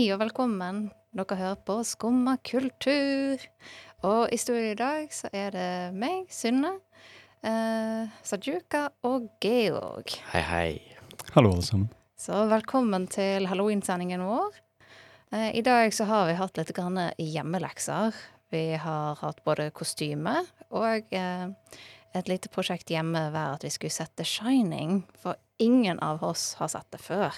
Hei og velkommen. Dere hører på Skumma kultur. Og i studio i dag så er det meg, Synne, eh, Sajuka og Georg. Hei, hei. Hallo, alle sammen. Så velkommen til halloweensendingen vår. Eh, I dag så har vi hatt litt grann hjemmelekser. Vi har hatt både kostyme og eh, et lite prosjekt hjemme hver at vi skulle sette Shining. For ingen av oss har sett det før.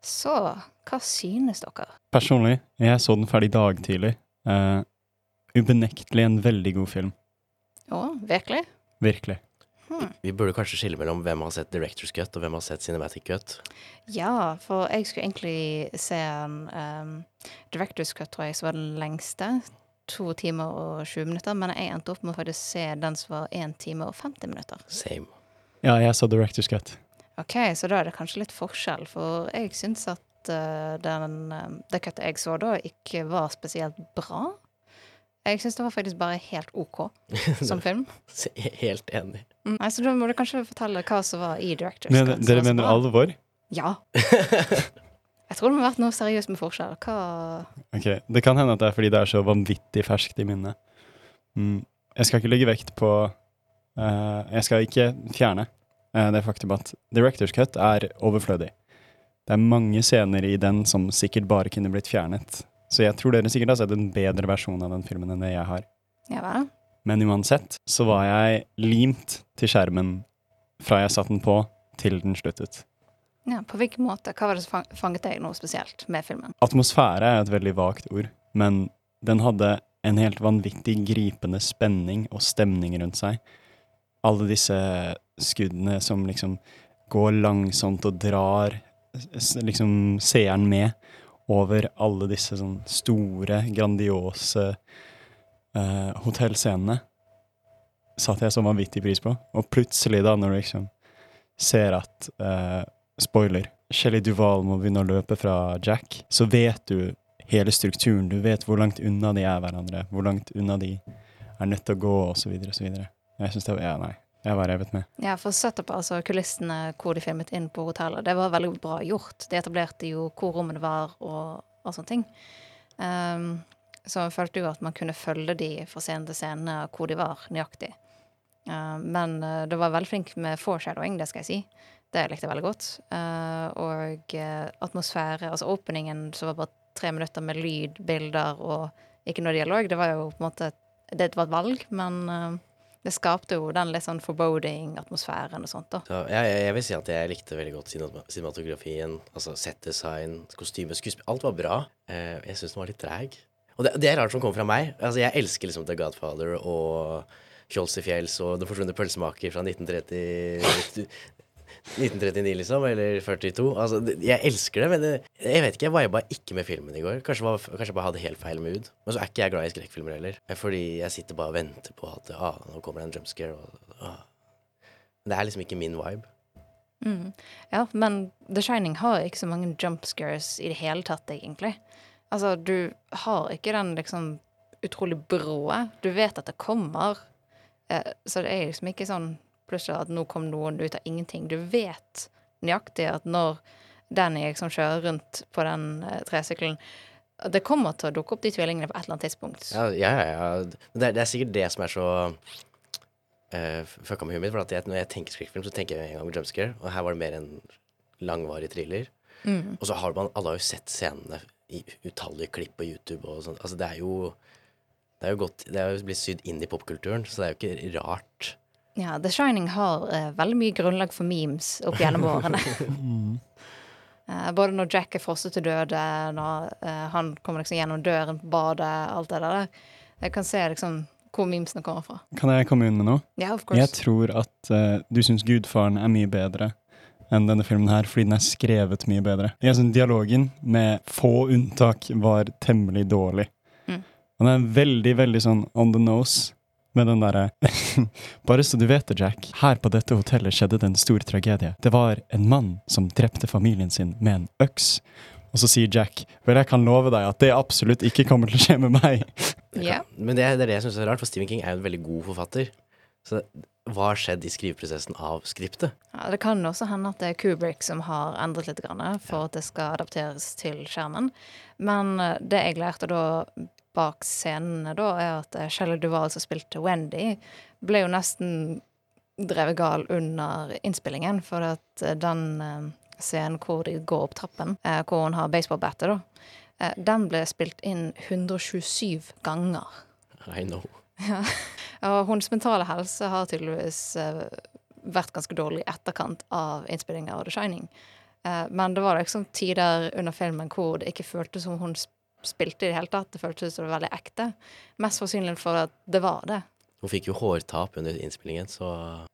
Så hva synes dere? Personlig, jeg så den ferdig i dag tidlig. Uh, ubenektelig en veldig god film. Å, virkelig? Virkelig. Vi burde kanskje skille mellom hvem har sett Director's Cut, og hvem har sett Cinematic Cut. Ja, for jeg skulle egentlig se en um, Director's Cut, tror jeg, som var den lengste. To timer og 20 minutter. Men jeg endte opp med å faktisk se den som var én time og 50 minutter. Same. Ja, jeg så Director's Cut. Ok, så da er det kanskje litt forskjell, for jeg syns at uh, den, um, det cuttet jeg så da, ikke var spesielt bra. Jeg syns det var faktisk bare helt OK som film. Helt enig. Mm, altså, så da må du kanskje fortelle hva som var i Director's Men, Cut. dere mener alvor? Ja. Jeg tror det må ha vært noe seriøst med forskjell. Hva Ok, Det kan hende at det er fordi det er så vanvittig ferskt i minnet. Mm, jeg skal ikke legge vekt på uh, Jeg skal ikke fjerne uh, det faktum at Director's Cut er overflødig. Det er mange scener i den som sikkert bare kunne blitt fjernet. Så jeg tror dere sikkert har sett en bedre versjon av den filmen enn det jeg har. Ja hva? Men uansett så var jeg limt til skjermen fra jeg satte den på, til den sluttet. Ja, På hvilken måte? Hva var det som fanget deg noe spesielt med filmen? Atmosfære er et veldig vagt ord, men den hadde en helt vanvittig gripende spenning og stemning rundt seg. Alle disse skuddene som liksom går langsomt og drar liksom seeren med over alle disse sånn store, grandiose eh, hotellscenene, satte jeg så vanvittig pris på. Og plutselig, da, når du liksom ser at eh, Spoiler. Shelley Duval må begynne å løpe fra Jack. Så vet du hele strukturen. Du vet hvor langt unna de er hverandre. Hvor langt unna de er nødt til å gå, osv. osv. Jeg syns det var Ja, nei. Jeg var revet med. Ja, for setup, altså kulissene hvor de filmet inn på hotellet, det var veldig bra gjort. De etablerte jo hvor rommene var og, og sånne ting. Um, så jeg følte jo at man kunne følge de fra scene til scene hvor de var, nøyaktig. Uh, men uh, det var veldig flink med foreshadowing, det skal jeg si. Det likte jeg veldig godt. Uh, og uh, atmosfære, altså openingen som var bare tre minutter med lyd, bilder og ikke noe dialog, det var jo på en måte Det var et valg, men det skapte jo den litt sånn foreboding-atmosfæren og sånt, da. Ja, jeg, jeg, vil si at jeg likte veldig godt cinematografien. Altså settdesign, kostyme, skuespill. Alt var bra. Eh, jeg syns den var litt treg. Og det, det er rart som kommer fra meg. Altså, jeg elsker liksom The Godfather og Kjols i fjells og Den forsvunne pølsemaker fra 1930 1939, liksom, eller 42. Altså, jeg elsker det, men jeg vet ikke, jeg viba ikke med filmen i går. Kanskje, var, kanskje jeg bare hadde helt feil mood. Men så er ikke jeg glad i skrekkfilmer heller. Fordi jeg sitter bare og venter på at ah, nå kommer det en jumpscare. Og, ah. Det er liksom ikke min vibe. Mm. Ja, men The Shining har ikke så mange jumpscares i det hele tatt, egentlig. Altså, du har ikke den liksom utrolig brå. Du vet at det kommer, eh, så det er liksom ikke sånn plutselig at nå kom noen ut av ingenting. Du vet nøyaktig at når Danny liksom kjører rundt på den eh, tresykkelen Det kommer til å dukke opp de tvillingene på et eller annet tidspunkt. Ja, ja, ja. Men Det, er, det er sikkert det som er så uh, fucka med huet mitt. For at jeg, når jeg tenker skrekkfilm, så tenker jeg en gang på jumpscare. Og her var det mer en langvarig thriller. Mm. Og så har man Alle har jo sett scenene i utallige klipp på YouTube og sånt. Altså, det er jo Det er jo godt Det er jo blitt sydd inn i popkulturen, så det er jo ikke rart. Ja, The Shining har uh, veldig mye grunnlag for memes opp gjennom årene. uh, både når Jack er frosset til døde, når uh, han kommer liksom gjennom døren på badet, alt det der. Jeg kan se liksom hvor memesene kommer fra. Kan jeg komme inn med noe? Ja, of course. Jeg tror at du syns Gudfaren er mye bedre enn denne filmen her, fordi den er skrevet mye bedre. Jeg synes Dialogen, med få unntak, var temmelig dårlig. Mm. Den er veldig, veldig sånn on the nose. Med den derre Bare så du vet det, Jack. Her på dette hotellet skjedde det en stor tragedie. Det var en mann som drepte familien sin med en øks. Og så sier Jack Vel, jeg kan love deg at det absolutt ikke kommer til å skje med meg. Yeah. Men det, er- det er det jeg syns er rart, for Stephen King er jo en veldig god forfatter. Så hva har skjedd i skriveprosessen av skriptet? Ja, det kan også hende at det er Kubrick som har endret litt grann for at det skal adapteres til skjermen. Men eh, det jeg lærte da bak scenene, da, er at eh, Shelley Duval som spilte Wendy, ble jo nesten drevet gal under innspillingen. For at eh, den eh, scenen hvor de går opp trappen, hvor hun har baseballbattet, da, den ble spilt inn 127 ganger. I know. Ja. Og hennes mentale helse har tydeligvis vært ganske dårlig i etterkant av innspillinga av The Shining. Men det var liksom tider under filmen hvor det ikke føltes som hun sp- spilte i det hele tatt. Det føltes som det var veldig ekte. Mest sannsynlig for at det var det. Hun fikk jo hårtap under innspillingen, så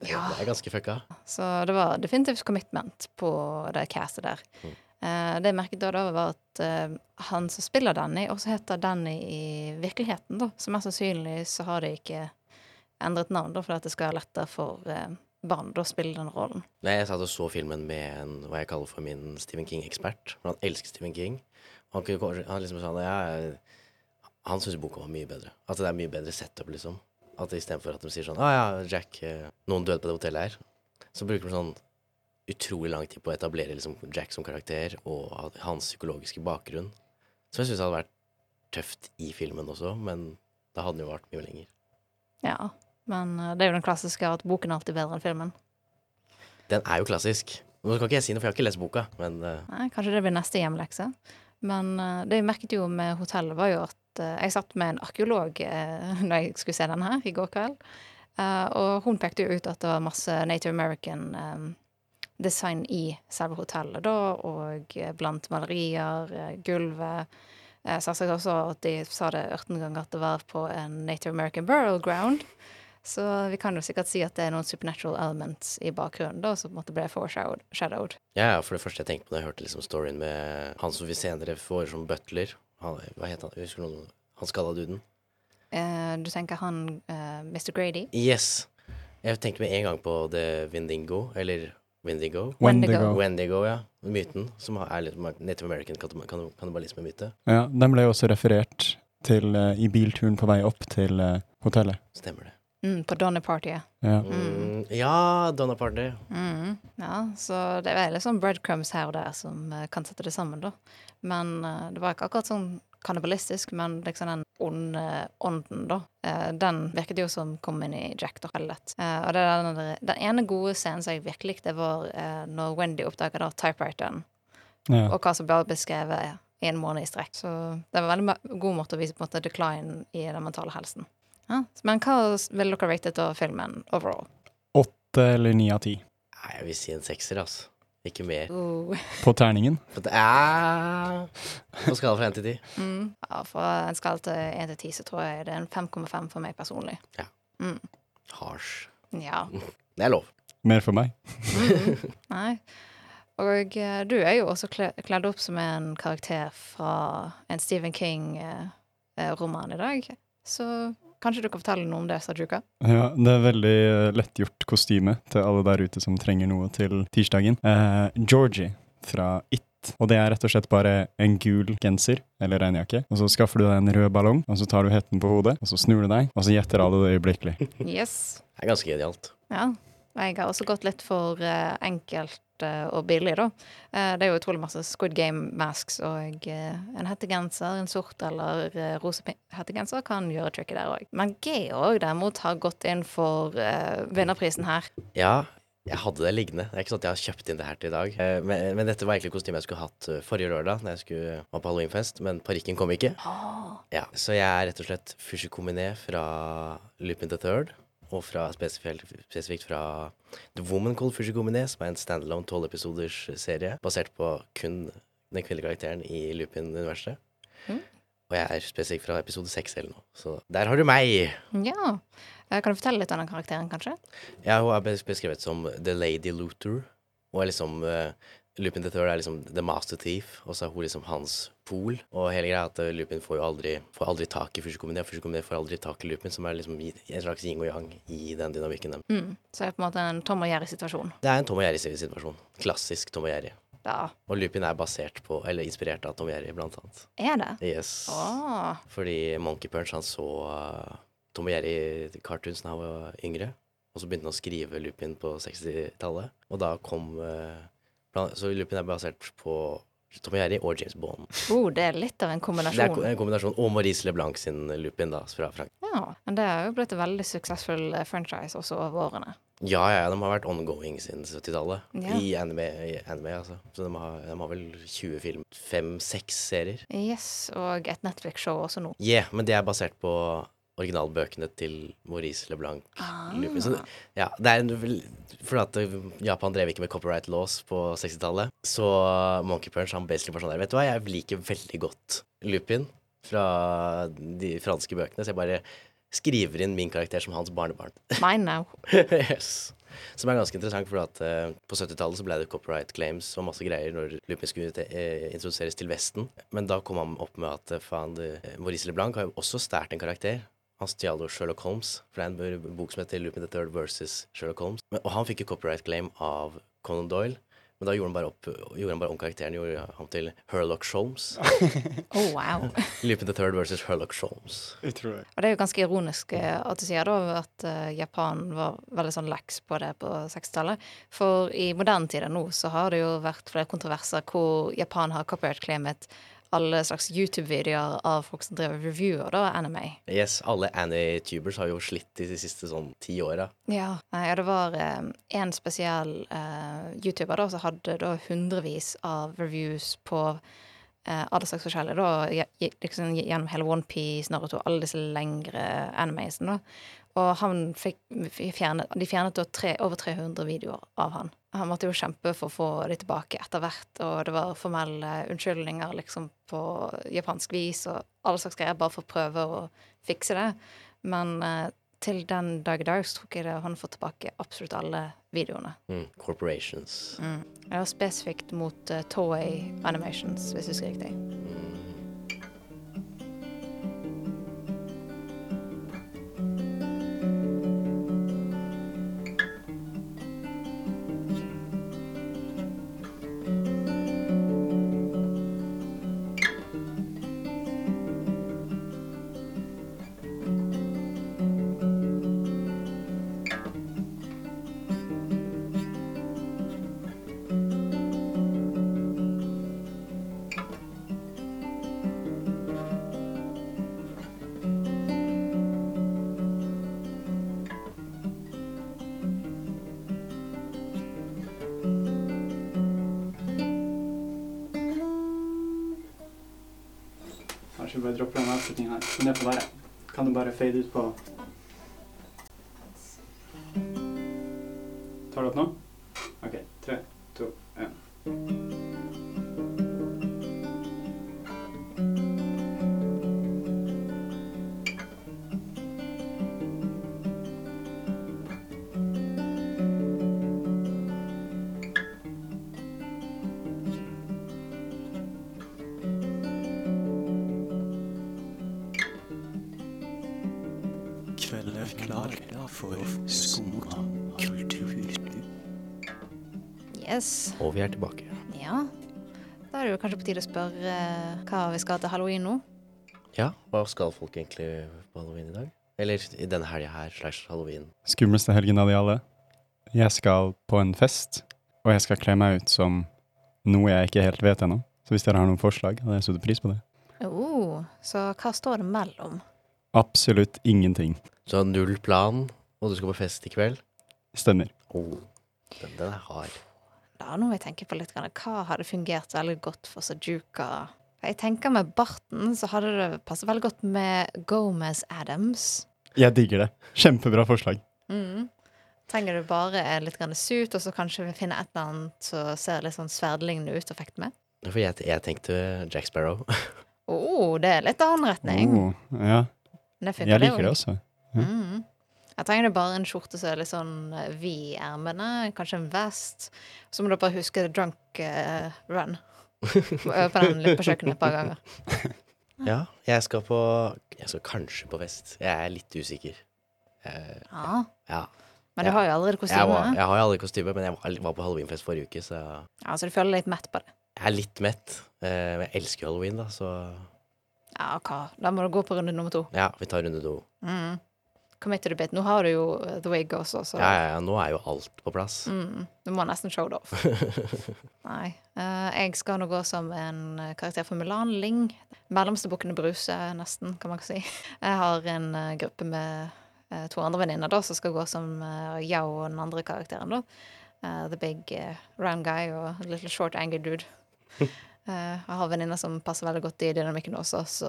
Ja. det er ganske fucka. Så det var definitivt commitment på det castet der. Mm. Uh, det jeg merket da, da var at uh, han som spiller Danny, også heter Danny i virkeligheten. da. Så mest sannsynlig så har de ikke endret navn, da, for at det skal være lettere for uh, barn å spille den rollen. Nei, jeg satt og så filmen med en, hva jeg kaller for min Stephen King-ekspert. For Han elsker Stephen King. Han, kunne, han liksom sa ja, han syns boka var mye bedre. At det er mye bedre setup, liksom. At istedenfor at de sier sånn Å ja, Jack, eh, noen døde på det hotellet her. Så bruker de sånn utrolig lang tid på å etablere liksom Jack som karakter og hans psykologiske bakgrunn. Som jeg syns hadde vært tøft i filmen også, men da hadde den jo vart mye lenger. Ja, men eh, det er jo den klassiske at boken er alltid bedre enn filmen. Den er jo klassisk. Nå kan ikke jeg si noe, for jeg har ikke lest boka, men eh, Nei, kanskje det blir neste hjemlekse. Men eh, det jeg merket jo med hotellet, var jo at eh, jeg satt med en arkeolog uh, når jeg skulle se den her i går kveld. Eh, og hun pekte jo ut at det var masse Native American eh, design i selve hotellet, da, og eh, blant malerier, eh, gulvet. Selvsagt også at de sa det 18 ganger at det var på en Native American burial ground. Så vi kan jo sikkert si at det er noen supernatural elements i bakgrunnen, da, som på en måte ble foreshadowed. Ja, for det første jeg tenkte på da jeg hørte liksom storyen med han som vi senere får som butler han, Hva het han? Jeg husker noen Han skalla duden? Uh, du tenker han uh, Mr. Grady? Yes! Jeg tenkte med en gang på The Windingo, eller Windigo. Wendigo. Wendigo, ja. Myten, som er litt Native American kannib- kannib- kannibalisme-myte. Ja, den ble jo også referert til uh, i bilturen på vei opp til eh, hotellet. Stemmer det. Mm, på Donner-partyet. Ja. Mm. Ja, Donner-party. Mm, ja, så det er litt sånn breadcrumbs her og der som eh, kan sette det sammen, da. Men uh, det var ikke akkurat sånn kannibalistisk, men liksom den onde ånden, da. Uh, den virket jo som kom inn i Jack, da, veldig lett. Eh, og det er den, den ene gode scenen som jeg virkelig likte, var når Wendy oppdaga da typewriteren. Ja. og hva som ble beskrevet i en måned i strekk. Så det var en veldig god måte å vise på en måte decline i den mentale helsen. Ja. Men hva ville dere ratet av filmen overall? Åtte eller ni av ti. Nei, jeg vil si en sekser, altså. Ikke mer. Oh. På terningen. På, det På skala fra én til ti. Mm. Ja, fra en skala til 1 til 10 så tror jeg det er en 5,5 for meg personlig. Ja. Harsh. Ja. Det er lov. Mer for meg. Mm. Nei. Og eh, du er jo også kledd opp som en karakter fra en Stephen King-roman i dag. Så kanskje du kan fortelle noe om det, Sajuka? Ja, det er veldig eh, lettgjort kostyme til alle der ute som trenger noe til tirsdagen. Eh, Georgie fra It. Og det er rett og slett bare en gul genser eller regnjakke. Og så skaffer du deg en rød ballong, og så tar du hetten på hodet, og så snur du deg, og så gjetter alle det øyeblikkelig. Yes. Det er ganske genialt. Ja. Jeg har også gått litt for eh, enkelt og billig, da. Eh, det er jo utrolig masse Squid Game masks, og eh, en hettegenser, en sort eller uh, rosa hettegenser, kan gjøre tricket der òg. Men Georg derimot har gått inn for eh, vinnerprisen her. Ja, jeg hadde det liggende. Det er ikke sånn at jeg har kjøpt inn det her til i dag. Eh, Men, men dette var egentlig kostymet jeg skulle hatt eh, forrige lørdag, når jeg skulle var på halloweenfest, men parykken kom ikke. Ja, Så jeg er rett og slett Fushikominé fra Lupin the Third, og fra spesifikt, fra The Woman Called Fushigomine, som er en standalone tolvepisoders serie, basert på kun den kvinnelige karakteren i Lupin-universet. Mm. Og jeg er spesifikt fra episode seks eller noe. Så der har du meg! Ja. Eh, Kan du fortelle litt om den karakteren, kanskje? Ja, hun er beskrevet som The Lady Looter. Og er liksom uh, Lupin Third er liksom The Master Thief, og så er hun liksom hans pol. Og hele greia er at eh, Lupin får jo aldri, får aldri tak i Fushikominé, og Fushikominé får aldri tak i Lupin, som er liksom en slags yin og yang i den dynamikken. dem. Mm. Så det er på en måte en Tom og Jerry-situasjon. Det er en Tom og Jerry-situasjon. Klassisk Tom og Jerry. Ja. Og Lupin er basert på, eller inspirert av Tom og Jerry, blant annet. Er det? Yes. Åh. Fordi Monkey Punch, han så uh, Tom og Jerry-cartoons da han var yngre. og så begynte han å skrive Lupin på 60-tallet. Og da kom plan- Så Lupin er basert på Tom Jerry og James Bond. Oh, det er litt av en kombinasjon. Det er en kombinasjon. Og Maurice LeBlanc sin Lupin, da, fra Frank. Ja, men det er jo blitt en veldig suksessfull eh, franchise også over årene. Ja, ja, de har vært ongoing siden 70-tallet. Ja. I anime, i anime, altså. Så de har, de har vel 20 film. Fem-seks serier. Yes, og et Netflix-show også nå. Yeah, men det er basert på originalbøkene til Maurice LeBlanc. Ah. Lupin. Så, ja, det er en For at eh, Japan drev ikke med copyright laws på 60-tallet, så Monkey Punch han basically var sånn der Vet du hva, jeg liker veldig godt Lupin fra de franske bøkene, så jeg bare skriver inn min karakter som hans barnebarn. Mine now. yes. Som er ganske interessant, for at uh, på 70-tallet så ble det copyright claims og masse greier når Lupin skulle te- eh, introduseres til Vesten. Men da kom han opp med at uh, faen, Maurice LeBlanc har jo også stjålet en karakter. Han stjal jo Sherlock Holmes, for det er en bok som heter Lupin the Third versus Sherlock Holmes. Men, og han fikk jo copyright claim av Conan Doyle. Men da gjorde han bare, opp, gjorde han bare om karakteren gjorde ham til Herlock Sholmes. Oh, wow. Lupin the Third versus Herlock Sholmes. Utrolig. Og det er jo ganske ironisk eh, at du sier da at eh, Japan var veldig sånn leks på det på 60-tallet. For i moderne tider nå så har det jo vært flere kontroverser hvor Japan har copyright-claimet alle slags YouTube-videoer av folk som driver reviewer da, anime. Yes, alle anitubers har jo slitt i de siste sånn ti åra. Ja. ja, det var eh, en spesiell uh, YouTuber da som hadde da hundrevis av reviews på uh, alle slags forskjellige, da, liksom gjennom hele OnePiece, Naruto, alle disse lengre animasene. da. Og han fikk fjernet, de fjernet tre, over 300 videoer av han. Han måtte jo kjempe for å få de tilbake etter hvert, og det var formelle unnskyldninger liksom på japansk vis og alle slags greier, bare for å prøve å fikse det. Men eh, til den dag i dag så tror jeg det han får tilbake absolutt alle videoene. Mm, corporations. Mm. Det var spesifikt mot uh, Toei Animations, hvis du husker riktig. Kanskje bare droppe den avslutningen her. Men det får være. Kan du bare fade ut på Yes. Og vi er tilbake. Ja. Da er det jo kanskje på tide å spørre eh, hva vi skal til halloween nå. Ja, hva skal folk egentlig på halloween i dag? Eller i denne helga her slash halloween? Skumleste helgen av de alle. Jeg skal på en fest, og jeg skal kle meg ut som noe jeg ikke helt vet ennå. Så hvis dere har noen forslag, hadde jeg satt pris på det. Oh, så hva står det mellom? Absolutt ingenting. Så null plan, og du skal på fest i kveld? Stemmer. Oh, den, den er hard. Da nå må jeg tenke på litt, hva hadde fungert veldig godt for Sajuka? Jeg tenker med barten så hadde det passet veldig godt med Gomez Adams. Jeg digger det. Kjempebra forslag. Mm. Trenger du bare litt grann suit, og så kanskje vi finner et eller annet som ser litt sånn sverdlignende ut, og fekte med? For jeg, jeg tenkte Jack Sparrow. Oh, det er litt annen retning. Oh, ja, jeg liker det også. også. Mm. Jeg trenger det bare en skjorte som er litt sånn eh, vid i ermene, kanskje en vest. Så må du bare huske drunk uh, run. Øve på den litt på kjøkkenet et par ganger. Ja, jeg skal på Jeg skal kanskje på fest. Jeg er litt usikker. Eh, Ja. ja. Men du har jo allerede Jeg, var, jeg har jo aldri kostyme, men jeg var, var på halloweenfest forrige uke, så Ja, så du føler deg litt mett på det. jeg er litt mett. Eh, men jeg elsker halloween, da, så Ja, hva? Da må du gå på runde nummer to. ja, vi tar runde to. Mm. Committed a bit. Nå har du jo eh, The Wig også, så Ja, ja, ja, nå er jo alt på plass. mm, du må nesten show det off. Nei. Uh, jeg skal nå gå som en eh, karakter for Mulan Ling. Mellomste bukkene Bruse, nesten, kan man ikke si. Jeg har en uh, gruppe med uh, to andre venninner da, som skal gå som Yao og den andre karakteren, da. The big round guy og little short angry dude. Jeg har venninner som passer veldig godt i dynamikken også, så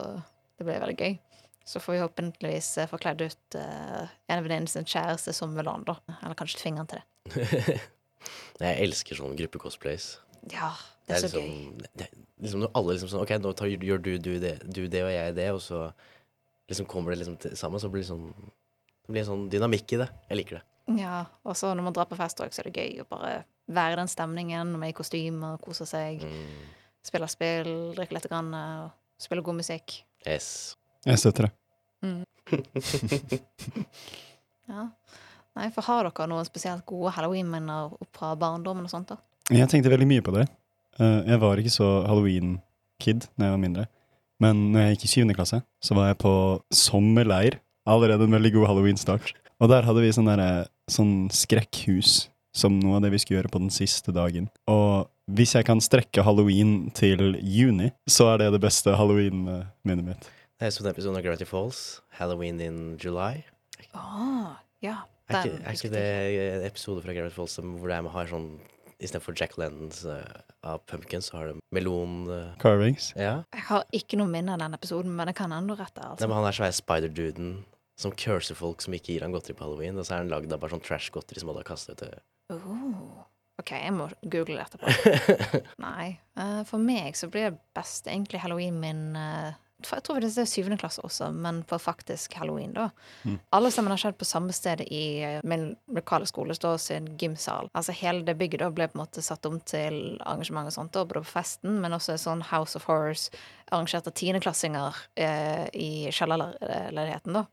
det blir veldig gøy. Så får vi håpeligvis uh, få kledd ut uh, en av venninnene sin kjæreste som Mulan, da. Eller kanskje tvinge han til det. Jeg elsker sånne gruppecosplays. Ja, det er, så liksom, gøy. Det er liksom alle liksom sånn OK, nå tar, gjør du, du, det, du det, og jeg det, og så liksom kommer det liksom til, sammen, så blir det sånn Det blir en sånn dynamikk i det. Jeg liker det. Ja, og så når man drar på fest òg, så er det gøy å bare være i den stemningen, med i kostymer, kose seg. Mm. Spille spill, drikke litt, grann, og spille god musikk. Yes. Jeg støtter det. Ja. Nei, for har dere noen spesielt gode halloween-minner fra barndommen og sånt, da? Jeg tenkte veldig mye på det. Eh, jeg var ikke så halloween-kid da jeg var mindre. Men når jeg gikk i syvende klasse, så var jeg på sommerleir. Allerede en veldig god halloween-start. Og der hadde vi sånn derre sånn skrekkhus som noe av det vi skulle gjøre på den siste dagen. Og hvis jeg kan strekke halloween til juni, så er det det beste halloween-minnet mitt. Det er sånn episode av Gravity Falls. Halloween in July. Ah, ja. Er ikke, er ikke det en episode fra Gravity Falls hvor med har sånn Istedenfor Jack Lennons uh, av Pumpkins, så har det melon uh, Carvings. Ja. Jeg har ikke noe minne av den episoden, men det kan enda rette. Nei, altså. men han er svære spider-duden som curser folk som ikke gir han godteri på halloween. Og så er han lagd av bare sånn trash-godteri som alle har kastet ut. Oh. OK, jeg må google det etterpå. Nei. Uh, for meg så blir det best egentlig halloween min eh, Jeg tror det er syvende klasse også, men på faktisk halloween, da. Mm. Alle sammen har skjedd på samme sted i eh, min lokale skole, da, sin gymsal. Altså hele det bygget da ble på en måte satt om til arrangement og sånt, da, både på festen, men også sånn House of Horrors arrangert av tiendeklassinger eh, i kjellerleiligheten, da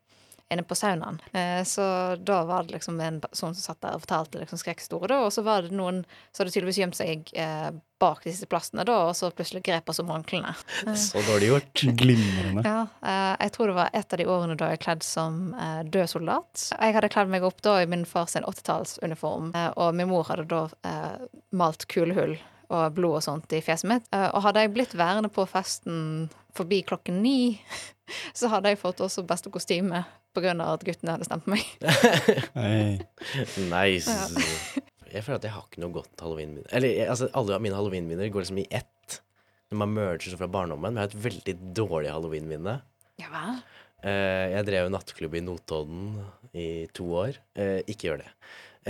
inne på saunaen. Eh, så da var det liksom en person som satt der og fortalte liksom skrekkhistorie, da, og så var det noen som hadde tydeligvis gjemt seg eh, bak disse plassene, da, og så plutselig grep oss om håndklærne. Så dårlig gjort. Glimrende. Ja, eh, jeg tror det var et av de årene da jeg kledd som død soldat. Jeg hadde kledd meg opp da i min fars 80-tallsuniform, eh, og min mor hadde da malt kulehull og blod og sånt i fjeset mitt. Og hadde jeg blitt værende på festen forbi klokken ni, så hadde jeg fått også beste kostyme av at guttene hadde stemt på meg. Nice. Ja. Jeg føler at jeg har ikke noe godt halloween-minne. Eller altså, alle mine halloween-minner går liksom i ett. Når man merger fra barndommen. Men jeg har et veldig dårlig halloween-minne. Ja vel? Uh, jeg drev nattklubb i Notodden i to år. Uh, ikke gjør det.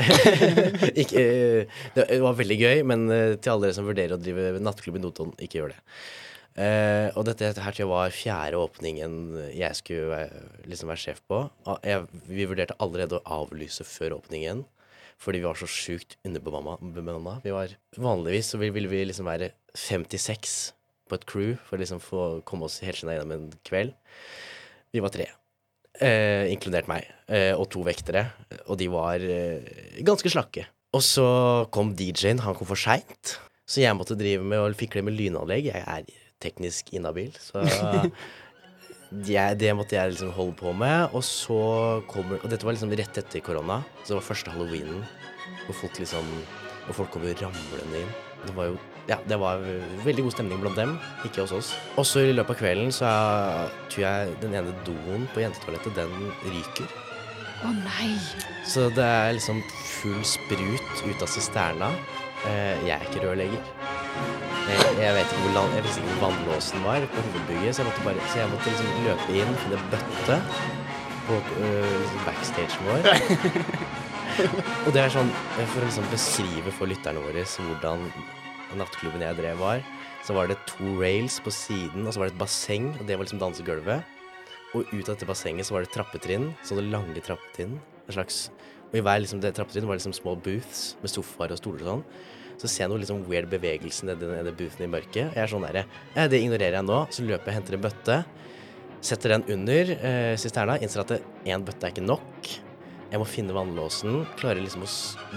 ikke, uh, det var veldig gøy, men eh, til alle dere som vurderer å drive nattklubb i Notodden, ikke gjør det. Eh, og dette her tror jeg var fjerde åpningen jeg skulle liksom være sjef på. Ah, Jeg, vi vurderte allerede å avlyse før åpningen. Fordi vi var så sjukt underbemanna. Vi Vanligvis så ville vi liksom være 56 på et crew for å liksom få komme oss helskinna gjennom en kveld. Vi var tre. Eh, inkludert meg. Eh, og to vektere. Og de var eh, ganske slakke. Og så kom DJ-en. Han kom for seint. Så jeg måtte drive med å fikle med lynanlegg. Jeg er teknisk inhabil, så jeg, det måtte jeg liksom holde på med. Og så kommer Og dette var liksom rett etter korona, så det var første halloweenen hvor folk liksom Og folk kommer ramlende inn. Det var jo Ja, det var veldig god stemning blant dem, ikke hos oss. Også i løpet av kvelden så er- tror jeg den ene doen på jentetoalettet, den ryker. Å nei! Så det er liksom full sprut ut av sisterna. Eh, jeg er ikke rørlegger. Jeg, jeg vet ikke hvor land, jeg visste ikke hvor vannlåsen var på hovedbygget, så jeg måtte, bare, så jeg måtte liksom løpe inn, finne bøtte på øh, liksom backstagen vår. Og det er sånn, eh, for å liksom beskrive for lytterne våre hvordan nattklubben jeg drev var, så var det to rails på siden, og så var det et basseng, og det var liksom dansegulvet. Og ut av dette bassenget så var det trappetrinn, sånne lange trappetrinn. En slags, og i hver liksom, det trappetrinn var det liksom små booths med sofaer og stoler og sånn. Så ser jeg noe liksom weird bevegelse i nedi boothen i mørket. Jeg er sånn derre Det ignorerer jeg nå. Så løper jeg og henter en bøtte. Setter den under eh, sisterna. Innser at én bøtte er ikke nok. Jeg må finne vannlåsen. Klarer liksom å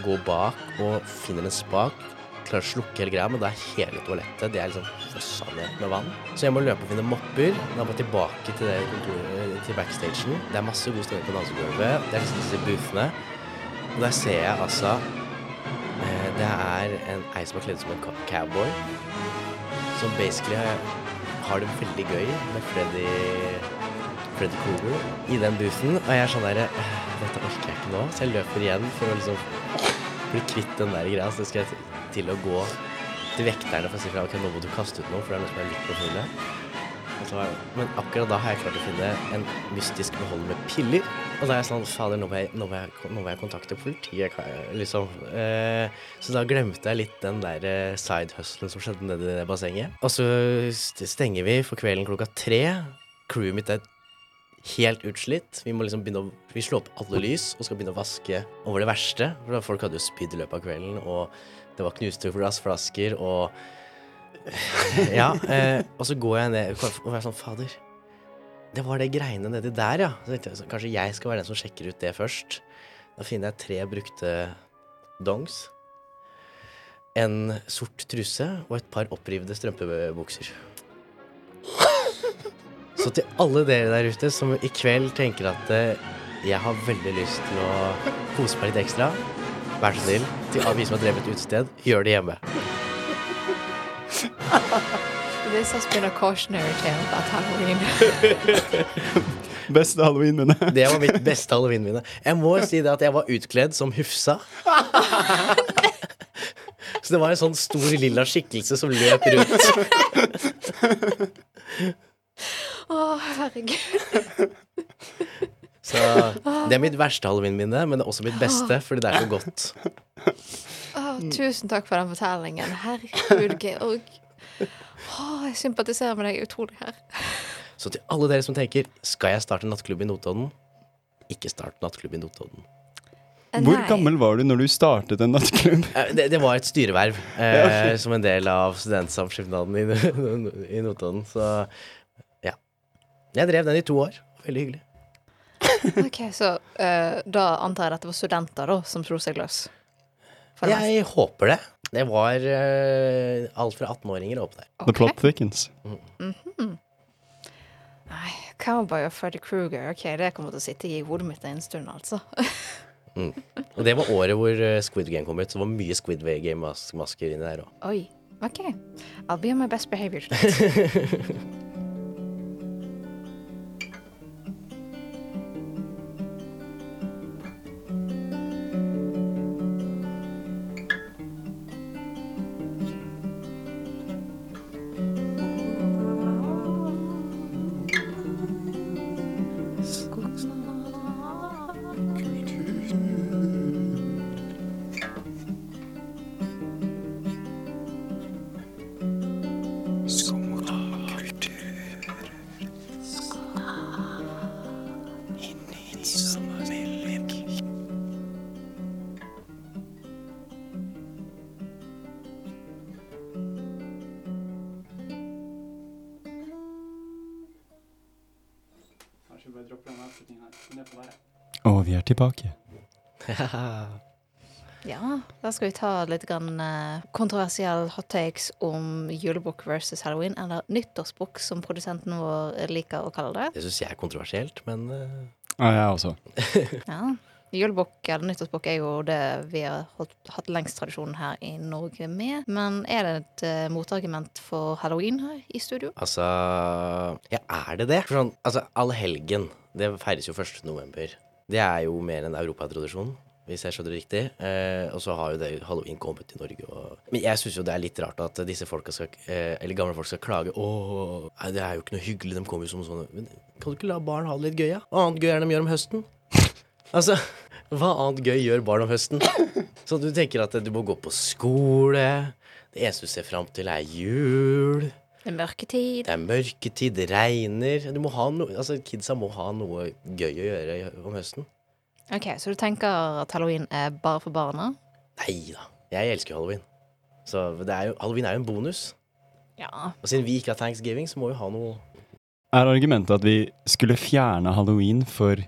gå bak og finner en spak. Klarer å slukke hele greia, men da er hele toalettet Det er liksom fossa ned med vann. Så jeg må løpe og finne mopper. Da må jeg tilbake til det kontoret, til backstagen. Det er masse god stemning på dansegulvet. Det er liksom disse boothene. Og der ser jeg altså eh, Det er en ei som har kledd som en cowboy. Som basically har, det veldig gøy med Freddy Freddy Krueger i den boothen. Og jeg er sånn derre «Øh, Dette orker jeg ikke nå. Så jeg løper igjen for å liksom bli kvitt den der greia. Så skal jeg til- å gå til vekterne for å si fra ok, nå må du kaste ut noe, for det er noe som er litt på Men akkurat da har jeg klart å finne en mystisk beholder med piller. Og da er jeg sånn Fader, nå må jeg, nå må jeg, nå må jeg kontakte politiet, liksom. Eh, så da glemte jeg litt den der sidehustlen side-hustlen som skjedde nede i det bassenget. Og så stenger vi for kvelden klokka tre. Crewet mitt er helt utslitt. Vi må liksom begynne å Vi slår opp alle lys og skal begynne å vaske over det verste. For folk hadde jo spydd i løpet av kvelden, og det var knuste glassflasker og Ja. Eh, og så går jeg ned og er sånn Fader. Det var det greiene nedi der, ja. Så tenkte jeg, kanskje jeg skal være den som sjekker ut det først. Da finner jeg tre brukte dongs. En sort truse og et par opprivde strømpebukser. Så til alle dere der ute som i kveld tenker at eh, jeg har veldig lyst til å kose meg litt ekstra, vær så snill, til vi som har drevet utested, gjør det hjemme. This has been a cautionary tale about Halloween. Beste halloween-minne. Det var mitt beste halloween-minne. Jeg må si det at jeg var utkledd som Hufsa. Så det var en sånn stor lilla skikkelse som løp rundt. Å, herregud. Så det er mitt verste halloween-minne, men det er også mitt beste, fordi det er så godt. Oh, tusen takk for den fortellingen. Herregud, Georg. Å, jeg sympatiserer med deg utrolig her. Så til alle dere som tenker skal jeg starte nattklubb i Notodden, ikke start nattklubb i Notodden. Hvor Nei. gammel var du når du startet en nattklubb? Eh, Det, det var et styreverv eh, som en del av studentsamskipnaden i, i Notodden. Så ja. Jeg drev den i to år. Veldig hyggelig. Ok, Så eh, da antar jeg at det var studenter da, som slo seg løs? For. Jeg håper det. Det var uh, alt fra 18-åringer opp der. The plot thickens. Nei, Cowboy og Freddy Krueger, ok, det kommer til å sitte i hodet mitt en stund, altså. Og det var året hvor eh, Squid Game kom ut, så det var mye Squid Game-masker inni der òg. Oi. Ok. I'll be on my best behavior Og vi er tilbake. Ja, da skal vi ta litt grann, eh, kontroversiell hot takes om julebukk versus halloween, eller nyttårsbukk, som produsenten vår liker å kalle det. Det syns jeg er kontroversielt, men eh, Ja, jeg også. Ja. Julebukk eller nyttårsbukk er jo det vi har holdt, hatt lengst tradisjon her i Norge med. Men er det et uh, motargument for halloween her i studio? altså Ja, er det det? For sånn, altså, Allhelgen, det feires jo 1. november. Det er jo mer en europatradisjon, hvis jeg skjønner det riktig. Eh, og så har jo det halloween kommet til Norge. Og... Men jeg syns jo det er litt rart at disse folka skal eh, Eller gamle folk skal klage. Å, det er jo ikke noe hyggelig, de kommer jo som sånne Men kan du ikke la barn ha det litt gøy, da? Ja? Hva annet gøy er det de gjør om høsten? Altså, hva annet gøy gjør barn om høsten? Så du tenker at du må gå på skole. Det eneste du ser fram til, er jul. Det er mørketid. Det er mørketid, det regner. Du må ha no, altså Kidsa må ha noe gøy å gjøre om høsten. Ok, Så du tenker at halloween er bare for barna? Nei da. Jeg elsker halloween. Så det er jo, halloween er jo en bonus. Ja. Og siden vi ikke har thanksgiving, så må vi ha noe Er argumentet at vi skulle fjerne halloween for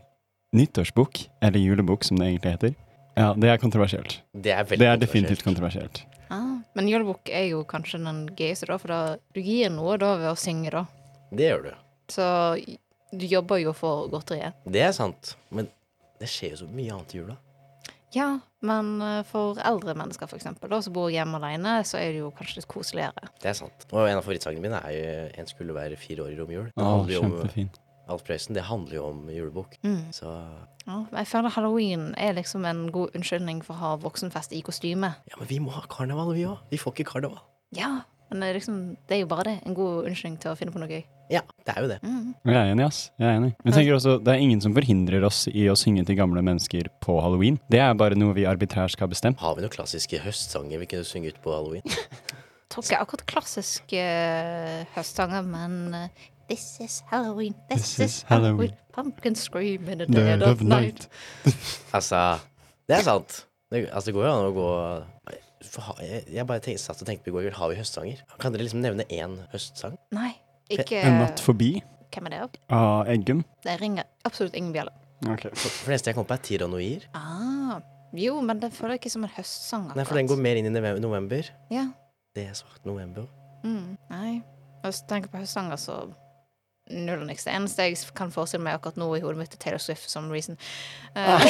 nyttårsbukk, eller julebukk som det egentlig heter? Ja, det er kontroversielt. Det er veldig Det er kontroversielt. definitivt kontroversielt. Ah. Men julebukk er jo kanskje den gøyeste, da, for da, du gir noe da ved å synge, da. Det gjør du. Så du jobber jo for godteriet. Det er sant. Men det skjer jo så mye annet i jula. Ja, men eh, for eldre mennesker, for eksempel, da, som bor hjemme alene, så er det jo kanskje litt koseligere. Det er sant. Og en av favorittsangene mine er jo 'En skulle være fire år i romjul'. Det handler jo om Alf Prøysen. Det handler jo om julebukk. Mm. Så Ja, jeg føler halloween er liksom en god unnskyldning for å ha voksenfest i kostyme. ja, men vi må ha karneval, vi òg. Vi får ikke karneval. Ja, men det er, liksom, det er jo bare det. En god unnskyldning til å finne på noe gøy. Ja, det er jo det. Mm. Jeg er enig, ass. Jeg er enig. Men jeg tenker også, det er ingen som forhindrer oss i å synge til gamle mennesker på halloween. Det er bare noe vi arbitrært skal bestemme. Har vi noen klassiske høstsanger vi kunne synge ut på halloween? Tror ikke akkurat klassiske uh, høstsanger, men eh, This is Halloween, this, is Halloween. Pumpkin scream in the dead of night. Altså, det er sant. Det, altså, det går jo an å gå Jeg, bare tenkte, satt og tenkte på i går, har vi høstsanger? Kan dere liksom nevne én høstsang? Nei, ikke En natt forbi Hvem er det? Av av Eggen? Det ringer absolutt ingen bjelle. Okay. For, for det eneste jeg kom på, er Tiranoir. Ah, jo, men det føler jeg ikke som en høstsang. Nei, for den går mer inn i november. Ja. Det er svart november. Mm, nei. Hvis du tenker på høstsanger, så null og niks. Det eneste jeg kan forestille meg akkurat nå i hodet mitt, er Taylor Swift for some reason. Uh, ah.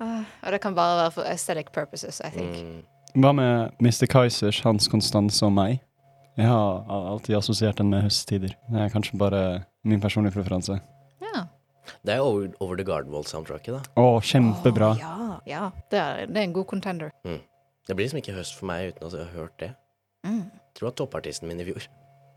uh, og det kan bare være for aesthetic purposes, I think. Mm. Hva med Mr. Kaizers, Hans Konstanse og meg? Jeg har alltid assosiert den med høsttider. Det er kanskje bare min personlige preferanse. Ja. Det er over, over The Garden Wall-soundtracket, da. Å, kjempebra. Oh, ja, ja. Det er, det er en god contender. Det blir liksom ikke høst for meg uten at jeg har hørt det. Mm. Jeg tror det var toppartisten min i fjor,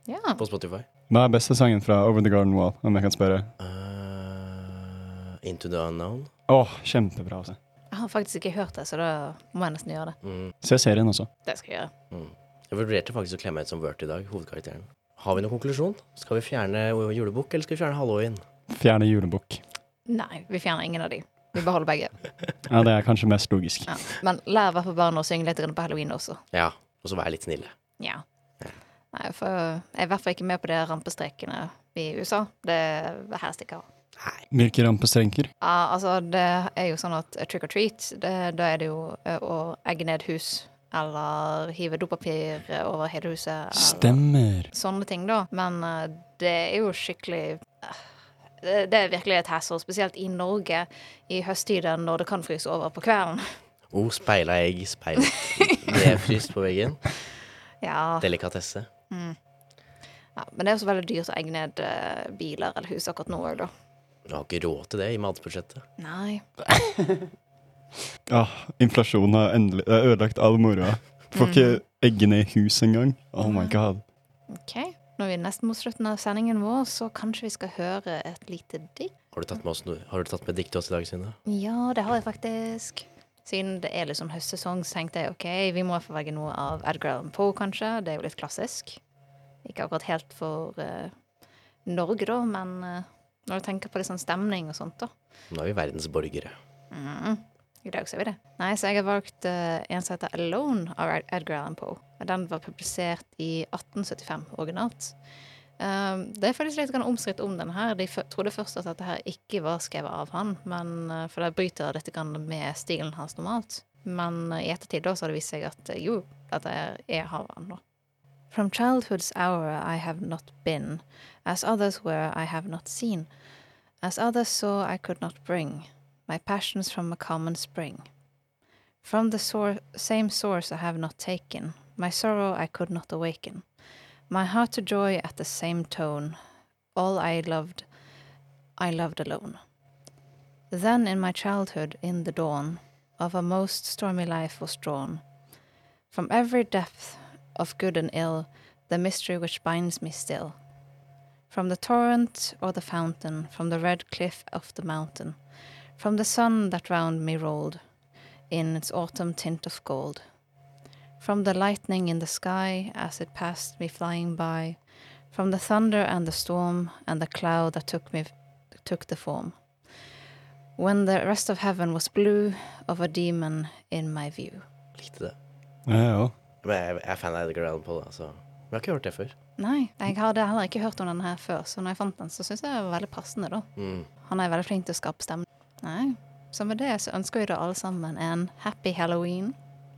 Ja. på Spotify. Hva er beste sangen fra Over the Garden Wall, om jeg kan spørre? Uh, Into the Unknown. Å, kjempebra. Altså. Jeg har faktisk ikke hørt det, så da må jeg nesten gjøre det. Mm. Se serien også. Det skal jeg gjøre. Mm. Jeg vurderte faktisk å klemme ut som Wirt i dag, hovedkarakteren. Har vi noen konklusjon? Skal vi fjerne julebukk, eller skal vi fjerne halloween? Fjerne julebukk. Nei, vi fjerner ingen av de. Vi beholder begge. Ja, det er kanskje mest logisk. Ja. Men lær i hvert fall barna å synge litt på halloween også. Ja, og så være litt snille. Ja. Nei, for jeg er i hvert fall ikke med på de rampestrekene i USA. Det er ikke ha. Nei. Hvilke rampestrenker? Ja, altså, det er jo sånn at trick or treat, det, da er det jo eh, å egge ned hus. Eller hive dopapir over hele huset. Eller Stemmer. sånne ting, da. Men eh, det er jo skikkelig eh, det, det er virkelig et hassle, spesielt i Norge i høsttiden når det kan fryse over på kvelden. Oh, speila egg, speilet fryst på veggen. Ja. Delikatesse. Mm. ja. Men det er også veldig dyrt å egge ned eh, biler eller hus akkurat nå òg, da. Du har ikke råd til det i matbudsjettet. Nei. Ah, inflasjonen har endelig det har ødelagt all moroa. Får ikke eggene ned hus engang. Oh my god. OK. Når vi er nesten mot slutten av sendingen vår, så kanskje vi skal høre et lite dikt? Har du tatt med, oss har du tatt med dikt til oss i dag, Synne? Ja, det har jeg faktisk. Siden det er sånn høstsesong, så tenkte jeg OK, vi må få velge noe av Edgar Allan Poe, kanskje. Det er jo litt klassisk. Ikke akkurat helt for uh, Norge, da, men uh, når du tenker på litt sånn stemning og sånt, da. Nå er vi verdensborgere. Mm. I dag ser vi det. Nei, så jeg har valgt uh, en som heter Alone av Edgar Allan Poe. Den var publisert i 1875 originalt. Um, det er faktisk litt omstridt om den her. De trodde først at dette her ikke var skrevet av han, men, eh, for det bryter dette med stilen hans normalt. Men eh, i ettertid har det vist seg at eh, jo, dette er, av han da. From childhood's hour I have not been, as others were I have not seen, as others saw I could not bring, my passions from a common spring. From the same source I have not taken, my sorrow I could not awaken. My heart to joy at the same tone, all I loved, I loved alone. Then in my childhood, in the dawn of a most stormy life was drawn. From every depth of good and ill, the mystery which binds me still. From the torrent or the fountain, from the red cliff of the mountain, from the sun that round me rolled in its autumn tint of gold, from the lightning in the sky as it passed me flying by, from the thunder and the storm and the cloud that took me took the form. When the rest of heaven was blue of a demon in my view. Likte det. Jeg òg. Men jeg, jeg er fan av Edgar Allan Poe, altså. så Vi har ikke hørt det før. Nei, jeg hadde heller ikke hørt om den her før, så når jeg fant den, så syns jeg det var veldig passende, da. Mm. Han er veldig flink til å skape stemning. Nei, så med det så ønsker vi da alle sammen en happy halloween.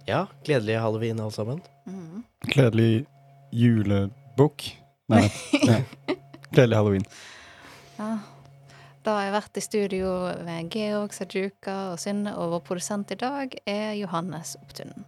Ja, gledelig halloween, alle sammen. Mm. Gledelig julebukk. Nei, nei. gledelig halloween. Ja. Da har jeg vært i studio med Georg Sajuka og Synne, og vår produsent i dag er Johannes Opptunen.